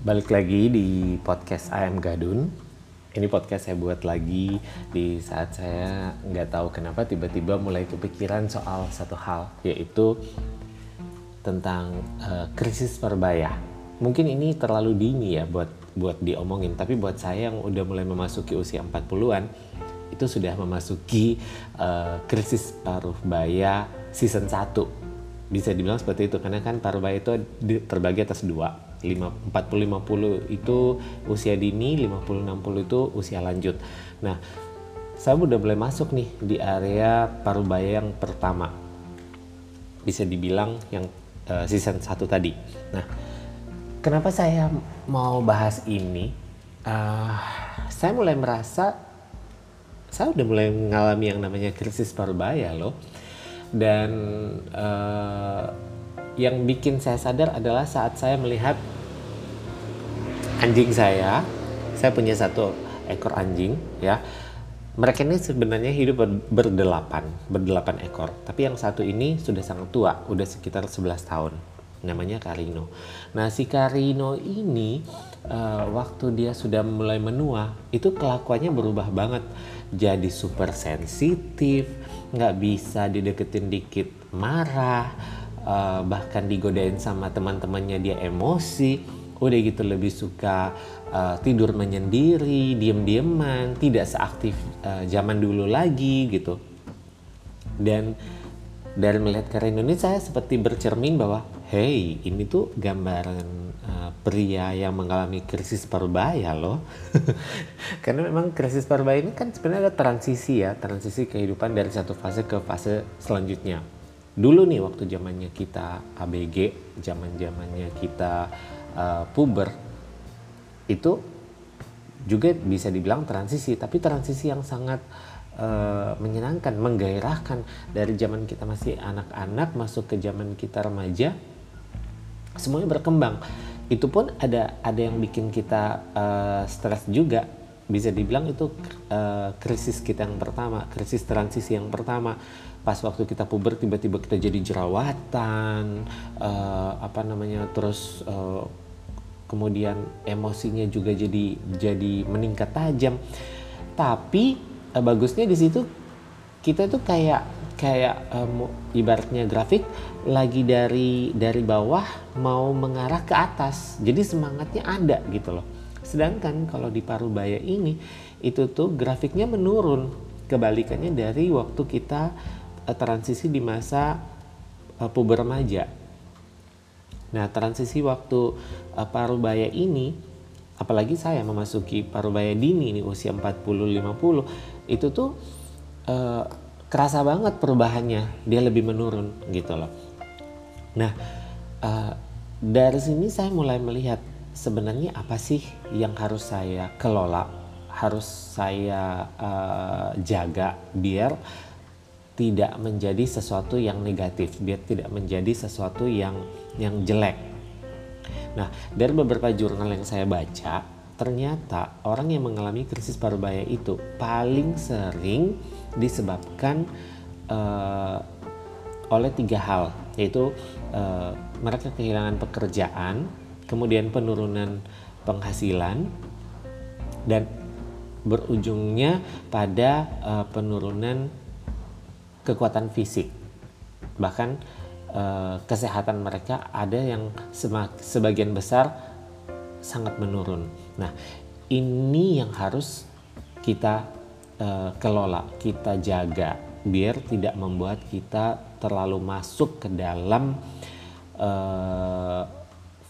Balik lagi di podcast AM Gadun. Ini podcast saya buat lagi di saat saya nggak tahu kenapa tiba-tiba mulai kepikiran soal satu hal, yaitu tentang uh, krisis perbaya. Mungkin ini terlalu dini ya buat buat diomongin, tapi buat saya yang udah mulai memasuki usia 40-an, itu sudah memasuki uh, krisis paruh baya season 1 bisa dibilang seperti itu karena kan Parubaya itu terbagi atas dua 40 50 itu usia dini 50 60 itu usia lanjut. Nah saya udah mulai masuk nih di area Parubaya yang pertama. Bisa dibilang yang uh, season 1 tadi. Nah kenapa saya mau bahas ini? Uh, saya mulai merasa saya udah mulai mengalami yang namanya krisis Parubaya loh. Dan uh, yang bikin saya sadar adalah saat saya melihat anjing saya saya punya satu ekor anjing ya. Mereka ini sebenarnya hidup berdelapan berdelapan ekor. Tapi yang satu ini sudah sangat tua udah sekitar 11 tahun. Namanya Karino. Nah si Karino ini uh, waktu dia sudah mulai menua itu kelakuannya berubah banget. Jadi super sensitif nggak bisa dideketin dikit marah uh, bahkan digodain sama teman-temannya dia emosi. Udah gitu lebih suka uh, tidur menyendiri diem-dieman tidak seaktif uh, zaman dulu lagi gitu. Dan dari melihat karya ini saya seperti bercermin bahwa hey ini tuh gambaran uh, pria yang mengalami krisis parbaya loh. Karena memang krisis parbaya ini kan sebenarnya ada transisi ya transisi kehidupan dari satu fase ke fase selanjutnya dulu nih waktu zamannya kita ABG zaman zamannya kita uh, puber itu juga bisa dibilang transisi tapi transisi yang sangat uh, menyenangkan menggairahkan. Dari zaman kita masih anak-anak masuk ke zaman kita remaja semuanya berkembang. Itu pun ada ada yang bikin kita uh, stres juga bisa dibilang itu uh, krisis kita yang pertama krisis transisi yang pertama. Pas waktu kita puber tiba-tiba kita jadi jerawatan uh, apa namanya terus uh, kemudian emosinya juga jadi jadi meningkat tajam. Tapi uh, bagusnya di situ kita tuh kayak kayak um, ibaratnya grafik lagi dari dari bawah mau mengarah ke atas. Jadi semangatnya ada gitu loh sedangkan kalau di Parubaya ini itu tuh grafiknya menurun. Kebalikannya dari waktu kita uh, transisi di masa uh, puber remaja. Nah transisi waktu uh, Parubaya ini apalagi saya memasuki Parubaya dini ini usia 40 50 itu tuh uh, kerasa banget perubahannya. Dia lebih menurun gitu loh. Nah uh, dari sini saya mulai melihat sebenarnya apa sih yang harus saya kelola harus saya uh, jaga biar tidak menjadi sesuatu yang negatif biar tidak menjadi sesuatu yang yang jelek? Nah dari beberapa jurnal yang saya baca ternyata orang yang mengalami krisis parubaya itu paling sering disebabkan uh, oleh tiga hal yaitu uh, mereka kehilangan pekerjaan, kemudian penurunan penghasilan dan berujungnya pada uh, penurunan kekuatan fisik. Bahkan uh, kesehatan mereka ada yang sebagian besar sangat menurun. Nah, ini yang harus kita uh, kelola, kita jaga biar tidak membuat kita terlalu masuk ke dalam uh,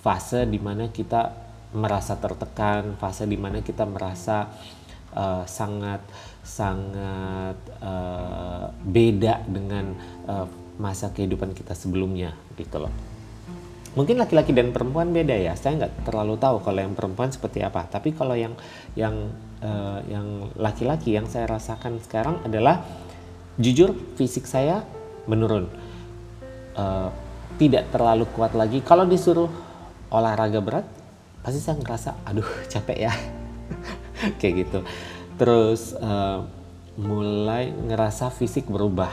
fase di mana kita merasa tertekan, fase di mana kita merasa uh, sangat sangat uh, beda dengan uh, masa kehidupan kita sebelumnya gitu loh. Mungkin laki-laki dan perempuan beda ya. Saya nggak terlalu tahu kalau yang perempuan seperti apa. Tapi kalau yang yang uh, yang laki-laki yang saya rasakan sekarang adalah jujur fisik saya menurun uh, tidak terlalu kuat lagi kalau disuruh olahraga berat pasti saya ngerasa aduh capek ya. Kayak gitu. Terus uh, mulai ngerasa fisik berubah.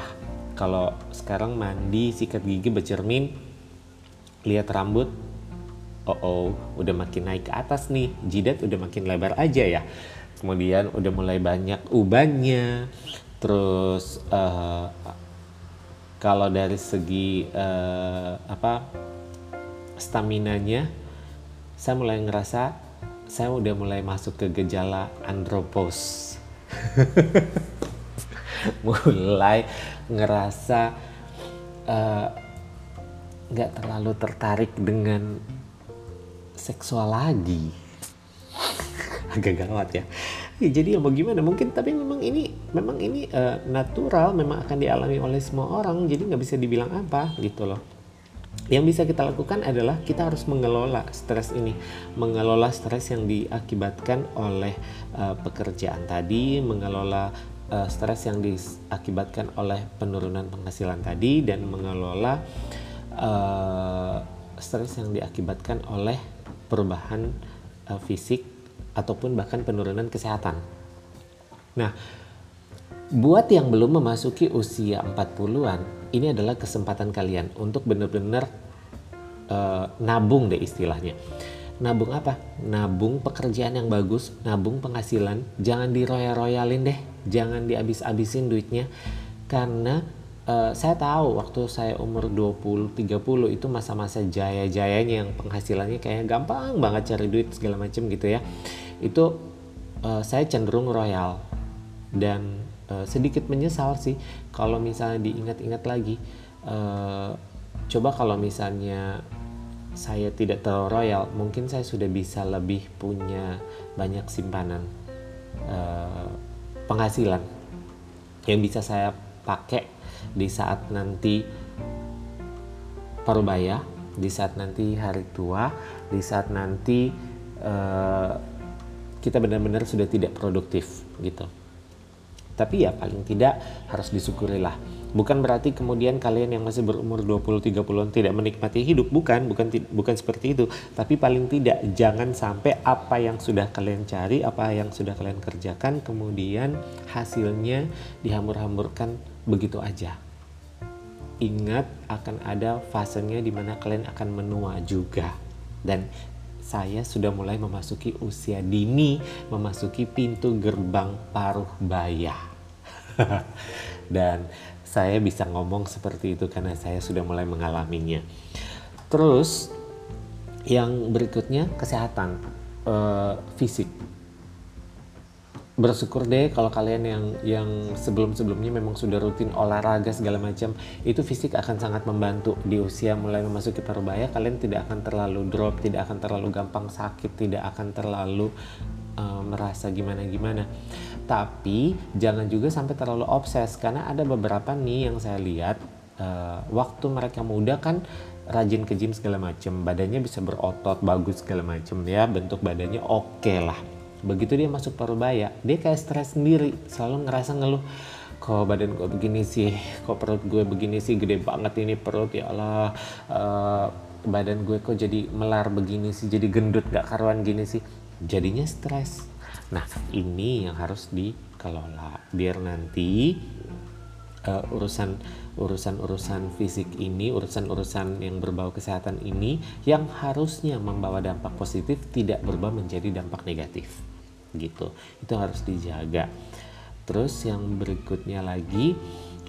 Kalau sekarang mandi sikat gigi bercermin lihat rambut oh oh udah makin naik ke atas nih jidat udah makin lebar aja ya. Kemudian udah mulai banyak ubannya. Terus uh, kalau dari segi uh, apa stamina-nya saya mulai ngerasa saya udah mulai masuk ke gejala andropos mulai ngerasa eh, nggak uh, terlalu tertarik dengan seksual lagi. Agak gawat ya. ya jadi ya mau gimana? Mungkin tapi memang ini memang ini uh, natural memang akan dialami oleh semua orang jadi nggak bisa dibilang apa gitu loh yang bisa kita lakukan adalah kita harus mengelola stres ini mengelola stres yang diakibatkan oleh uh, pekerjaan tadi mengelola uh, stres yang diakibatkan oleh penurunan penghasilan tadi dan mengelola uh, stres yang diakibatkan oleh perubahan uh, fisik ataupun bahkan penurunan kesehatan. Nah, buat yang belum memasuki usia 40-an, ini adalah kesempatan kalian untuk benar-benar uh, nabung deh istilahnya. Nabung apa? Nabung pekerjaan yang bagus, nabung penghasilan, jangan diroyal-royalin deh, jangan dihabis-habisin duitnya karena uh, saya tahu waktu saya umur 20 30 itu masa-masa jaya-jayanya yang penghasilannya kayak gampang banget cari duit segala macam gitu ya. Itu uh, saya cenderung royal dan uh, sedikit menyesal sih kalau misalnya diingat-ingat lagi uh, coba kalau misalnya saya tidak terlalu royal mungkin saya sudah bisa lebih punya banyak simpanan uh, penghasilan yang bisa saya pakai di saat nanti parubaya, di saat nanti hari tua, di saat nanti uh, kita benar-benar sudah tidak produktif gitu. Tapi ya paling tidak harus disyukurilah. Bukan berarti kemudian kalian yang masih berumur 20 30-an tidak menikmati hidup, bukan, bukan bukan seperti itu. Tapi paling tidak jangan sampai apa yang sudah kalian cari, apa yang sudah kalian kerjakan kemudian hasilnya dihambur-hamburkan begitu aja ingat akan ada fasenya di mana kalian akan menua juga dan saya sudah mulai memasuki usia dini, memasuki pintu gerbang paruh baya. dan saya bisa ngomong seperti itu karena saya sudah mulai mengalaminya. Terus yang berikutnya kesehatan uh, fisik. Bersyukur deh kalau kalian yang yang sebelum-sebelumnya memang sudah rutin olahraga segala macam itu fisik akan sangat membantu. Di usia mulai memasuki parubaya kalian tidak akan terlalu drop tidak akan terlalu gampang sakit tidak akan terlalu uh, merasa gimana-gimana tapi jangan juga sampai terlalu obses. Karena ada beberapa nih yang saya lihat uh, waktu mereka muda kan rajin ke gym segala macam badannya bisa berotot bagus segala macam ya. Bentuk badannya oke okay lah. Begitu dia masuk parubaya dia kayak stres sendiri. Selalu ngerasa ngeluh. Kok badan gue begini sih? Kok perut gue begini sih? Gede banget ini perut ya Allah. Uh, badan gue kok jadi melar begini sih? Jadi gendut gak karuan gini sih? Jadinya stres nah ini yang harus dikelola biar nanti uh, urusan urusan-urusan fisik ini, urusan-urusan yang berbau kesehatan ini yang harusnya membawa dampak positif tidak berubah menjadi dampak negatif. Gitu. Itu harus dijaga. Terus yang berikutnya lagi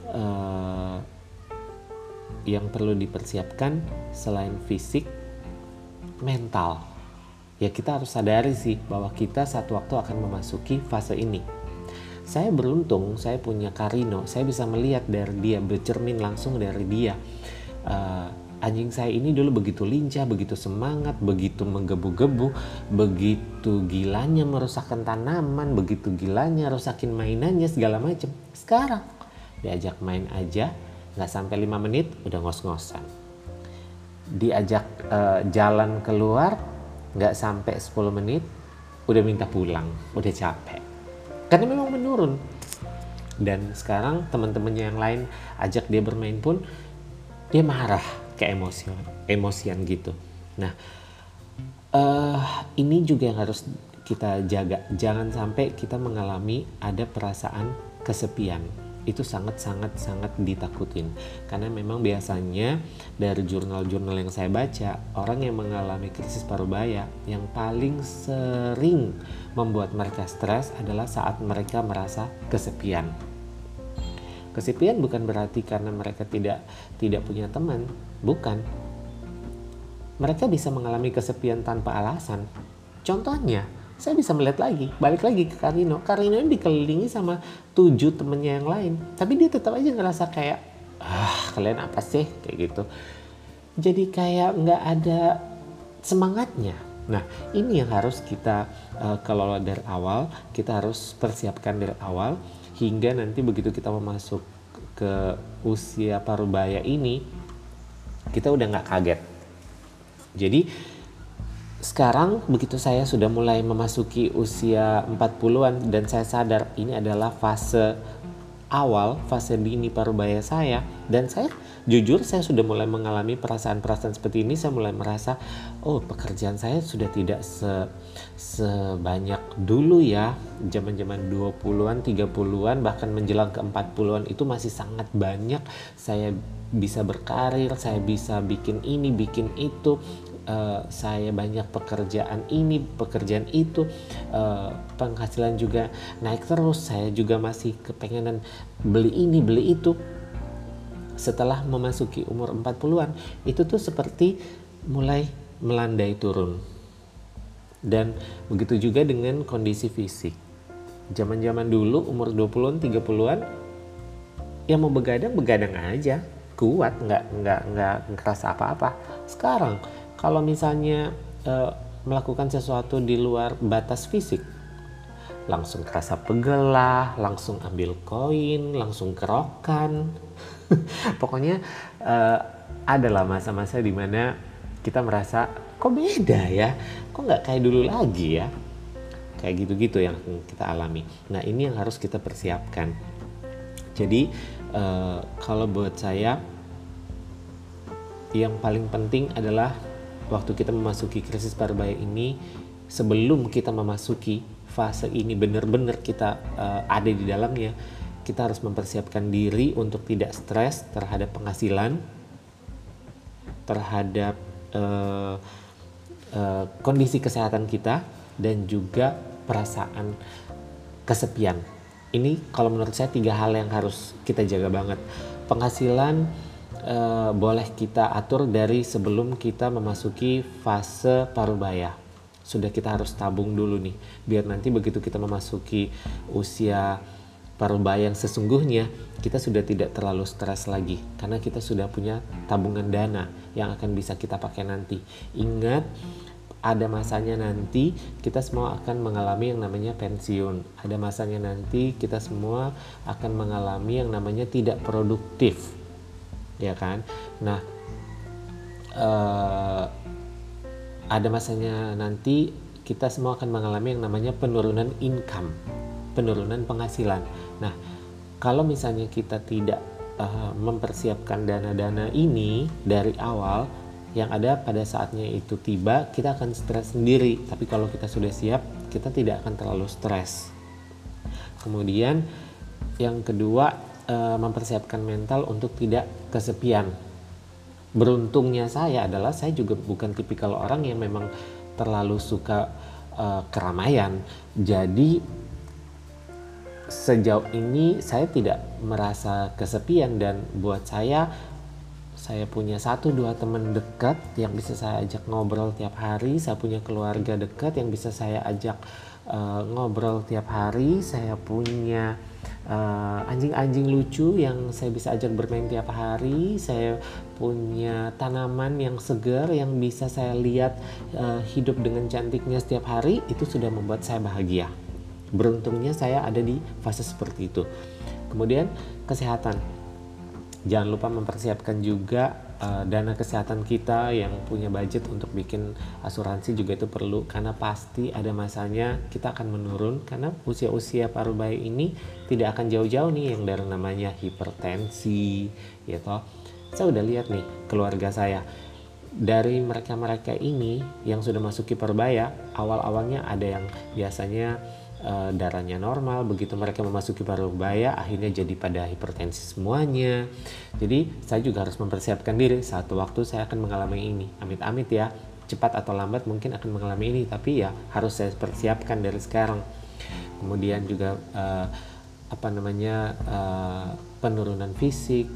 uh, yang perlu dipersiapkan selain fisik mental. Ya kita harus sadari sih bahwa kita satu waktu akan memasuki fase ini. Saya beruntung saya punya Karino saya bisa melihat dari dia bercermin langsung dari dia. Uh, anjing saya ini dulu begitu lincah begitu semangat begitu menggebu-gebu begitu gilanya merusakkan tanaman begitu gilanya rusakin mainannya segala macam. Sekarang diajak main aja nggak sampai lima menit udah ngos-ngosan. Diajak uh, jalan keluar nggak sampai 10 menit udah minta pulang udah capek. Karena memang menurun. Dan sekarang teman-temannya yang lain ajak dia bermain pun dia marah ke emosian emosian gitu. Nah uh, ini juga yang harus kita jaga. Jangan sampai kita mengalami ada perasaan kesepian itu sangat-sangat-sangat ditakutin. Karena memang biasanya dari jurnal-jurnal yang saya baca orang yang mengalami krisis parubaya yang paling sering membuat mereka stres adalah saat mereka merasa kesepian. Kesepian bukan berarti karena mereka tidak tidak punya teman bukan. Mereka bisa mengalami kesepian tanpa alasan. Contohnya saya bisa melihat lagi, balik lagi ke Karino. Karino ini dikelilingi sama tujuh temennya yang lain, tapi dia tetap aja ngerasa kayak, ah kalian apa sih kayak gitu. Jadi kayak nggak ada semangatnya. Nah ini yang harus kita uh, kelola dari awal, kita harus persiapkan dari awal hingga nanti begitu kita memasuk ke usia parubaya ini, kita udah nggak kaget. Jadi sekarang begitu saya sudah mulai memasuki usia 40-an dan saya sadar ini adalah fase awal, fase dini parubaya saya dan saya jujur saya sudah mulai mengalami perasaan-perasaan seperti ini. Saya mulai merasa oh pekerjaan saya sudah tidak se sebanyak dulu ya. Zaman-zaman 20-an, 30-an bahkan menjelang ke 40-an itu masih sangat banyak. Saya bisa berkarir, saya bisa bikin ini, bikin itu, uh, saya banyak pekerjaan ini pekerjaan itu. Uh, penghasilan juga naik terus. Saya juga masih kepengenan beli ini beli itu. Setelah memasuki umur 40-an itu tuh seperti mulai melandai turun. Dan begitu juga dengan kondisi fisik. Zaman-zaman dulu umur 20-an 30-an ya mau begadang begadang aja. Kuat nggak nggak nggak ngerasa apa-apa. Sekarang kalau misalnya uh, melakukan sesuatu di luar batas fisik langsung kerasa pegel lah, langsung ambil koin, langsung kerokan. Pokoknya uh, adalah masa-masa di mana kita merasa kok beda ya, kok nggak kayak dulu lagi ya. Kayak gitu-gitu yang kita alami. Nah ini yang harus kita persiapkan. Jadi uh, kalau buat saya yang paling penting adalah waktu kita memasuki krisis parubaya ini sebelum kita memasuki fase ini benar-benar kita uh, ada di dalamnya kita harus mempersiapkan diri untuk tidak stres terhadap penghasilan terhadap uh, uh, kondisi kesehatan kita dan juga perasaan kesepian. Ini kalau menurut saya tiga hal yang harus kita jaga banget. Penghasilan uh, boleh kita atur dari sebelum kita memasuki fase parubaya. Sudah kita harus tabung dulu nih, biar nanti begitu kita memasuki usia parubaya yang sesungguhnya, kita sudah tidak terlalu stres lagi karena kita sudah punya tabungan dana yang akan bisa kita pakai nanti. Ingat, ada masanya nanti kita semua akan mengalami yang namanya pensiun. Ada masanya nanti kita semua akan mengalami yang namanya tidak produktif ya kan? Nah uh, ada masanya nanti kita semua akan mengalami yang namanya penurunan income penurunan penghasilan. Nah kalau misalnya kita tidak uh, mempersiapkan dana-dana ini dari awal yang ada pada saatnya itu tiba kita akan stres sendiri. Tapi kalau kita sudah siap kita tidak akan terlalu stres. Kemudian yang kedua uh, mempersiapkan mental untuk tidak kesepian. Beruntungnya saya adalah saya juga bukan tipikal orang yang memang terlalu suka uh, keramaian. Jadi sejauh ini saya tidak merasa kesepian dan buat saya saya punya satu dua teman dekat yang bisa saya ajak ngobrol tiap hari. Saya punya keluarga dekat yang bisa saya ajak uh, ngobrol tiap hari. Saya punya Eh, anjing-anjing uh, lucu yang saya bisa ajak bermain tiap hari. Saya punya tanaman yang segar yang bisa saya lihat uh, hidup dengan cantiknya setiap hari. Itu sudah membuat saya bahagia. Beruntungnya saya ada di fase seperti itu. Kemudian kesehatan. Jangan lupa mempersiapkan juga uh, dana kesehatan kita yang punya budget untuk bikin asuransi juga itu perlu. Karena pasti ada masanya kita akan menurun. Karena usia-usia paruh bayi ini tidak akan jauh-jauh nih yang dari namanya hipertensi gitu. Saya udah lihat nih keluarga saya. Dari mereka-mereka ini yang sudah masuki perbaya awal-awalnya ada yang biasanya uh, darahnya normal begitu mereka memasuki paruh baya akhirnya jadi pada hipertensi semuanya. Jadi saya juga harus mempersiapkan diri. Satu waktu saya akan mengalami ini. Amit-amit ya. Cepat atau lambat mungkin akan mengalami ini. Tapi ya harus saya persiapkan dari sekarang. Kemudian juga uh, apa namanya uh, penurunan fisik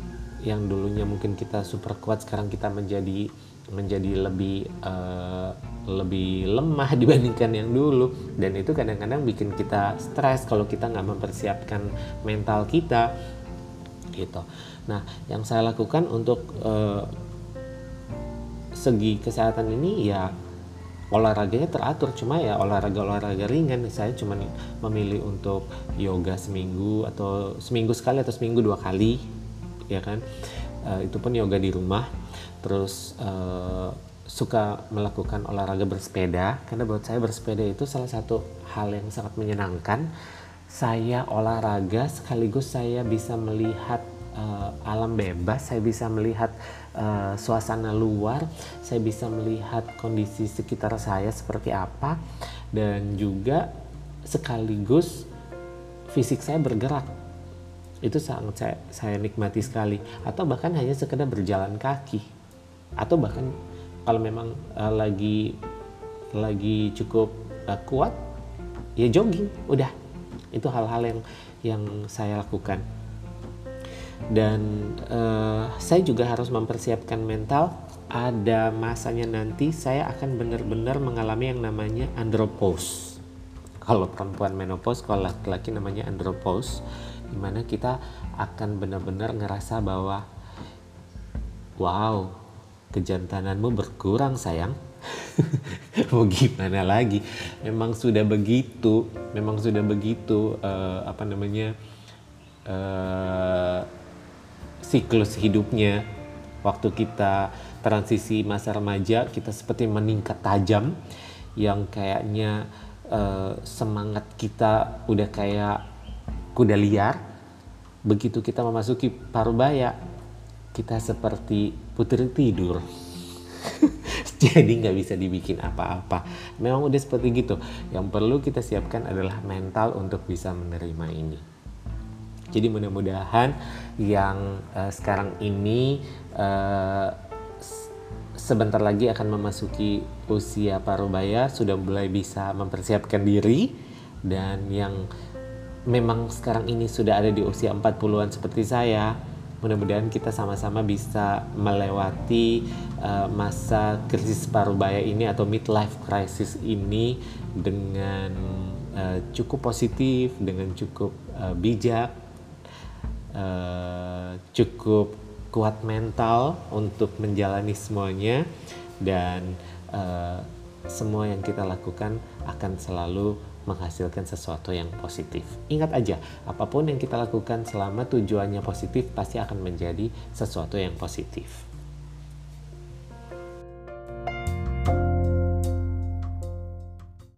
yang dulunya mungkin kita super kuat sekarang kita menjadi menjadi lebih uh, lebih lemah dibandingkan yang dulu. Dan itu kadang-kadang bikin kita stres kalau kita nggak mempersiapkan mental kita gitu. Nah, yang saya lakukan untuk uh, segi kesehatan ini ya olahraganya teratur. Cuma ya olahraga olahraga ringan. Saya cuma memilih untuk yoga seminggu atau seminggu sekali atau seminggu dua kali ya kan? Uh, itu pun yoga di rumah terus uh, suka melakukan olahraga bersepeda. Karena buat saya bersepeda itu salah satu hal yang sangat menyenangkan. Saya olahraga sekaligus saya bisa melihat uh, alam bebas. Saya bisa melihat uh, suasana luar. Saya bisa melihat kondisi sekitar saya seperti apa. Dan juga sekaligus fisik saya bergerak. Itu sangat saya, saya nikmati sekali. Atau bahkan hanya sekedar berjalan kaki atau bahkan kalau memang uh, lagi lagi cukup uh, kuat ya jogging udah. Itu hal-hal yang yang saya lakukan. Dan uh, saya juga harus mempersiapkan mental. Ada masanya nanti saya akan benar-benar mengalami yang namanya andropause. Kalau perempuan menopause kalau laki-laki namanya andropause di mana kita akan benar-benar ngerasa bahwa wow kejantananmu berkurang sayang. Mau gimana lagi? Memang sudah begitu memang sudah begitu uh, apa namanya uh, siklus hidupnya. Waktu kita transisi masa remaja kita seperti meningkat tajam yang kayaknya uh, semangat kita udah kayak kuda liar. Begitu kita memasuki parubaya kita seperti putri tidur. Jadi nggak bisa dibikin apa-apa. Memang udah seperti gitu. Yang perlu kita siapkan adalah mental untuk bisa menerima ini. Jadi mudah-mudahan yang uh, sekarang ini uh, sebentar lagi akan memasuki usia parubaya sudah mulai bisa mempersiapkan diri. Dan yang memang sekarang ini sudah ada di usia 40-an seperti saya mudah-mudahan kita sama-sama bisa melewati uh, masa krisis parubaya ini atau midlife crisis ini dengan uh, cukup positif, dengan cukup uh, bijak, uh, cukup kuat mental untuk menjalani semuanya dan uh, semua yang kita lakukan akan selalu menghasilkan sesuatu yang positif. Ingat aja, apa pun yang kita lakukan selama tujuannya positif pasti akan menjadi sesuatu yang positif.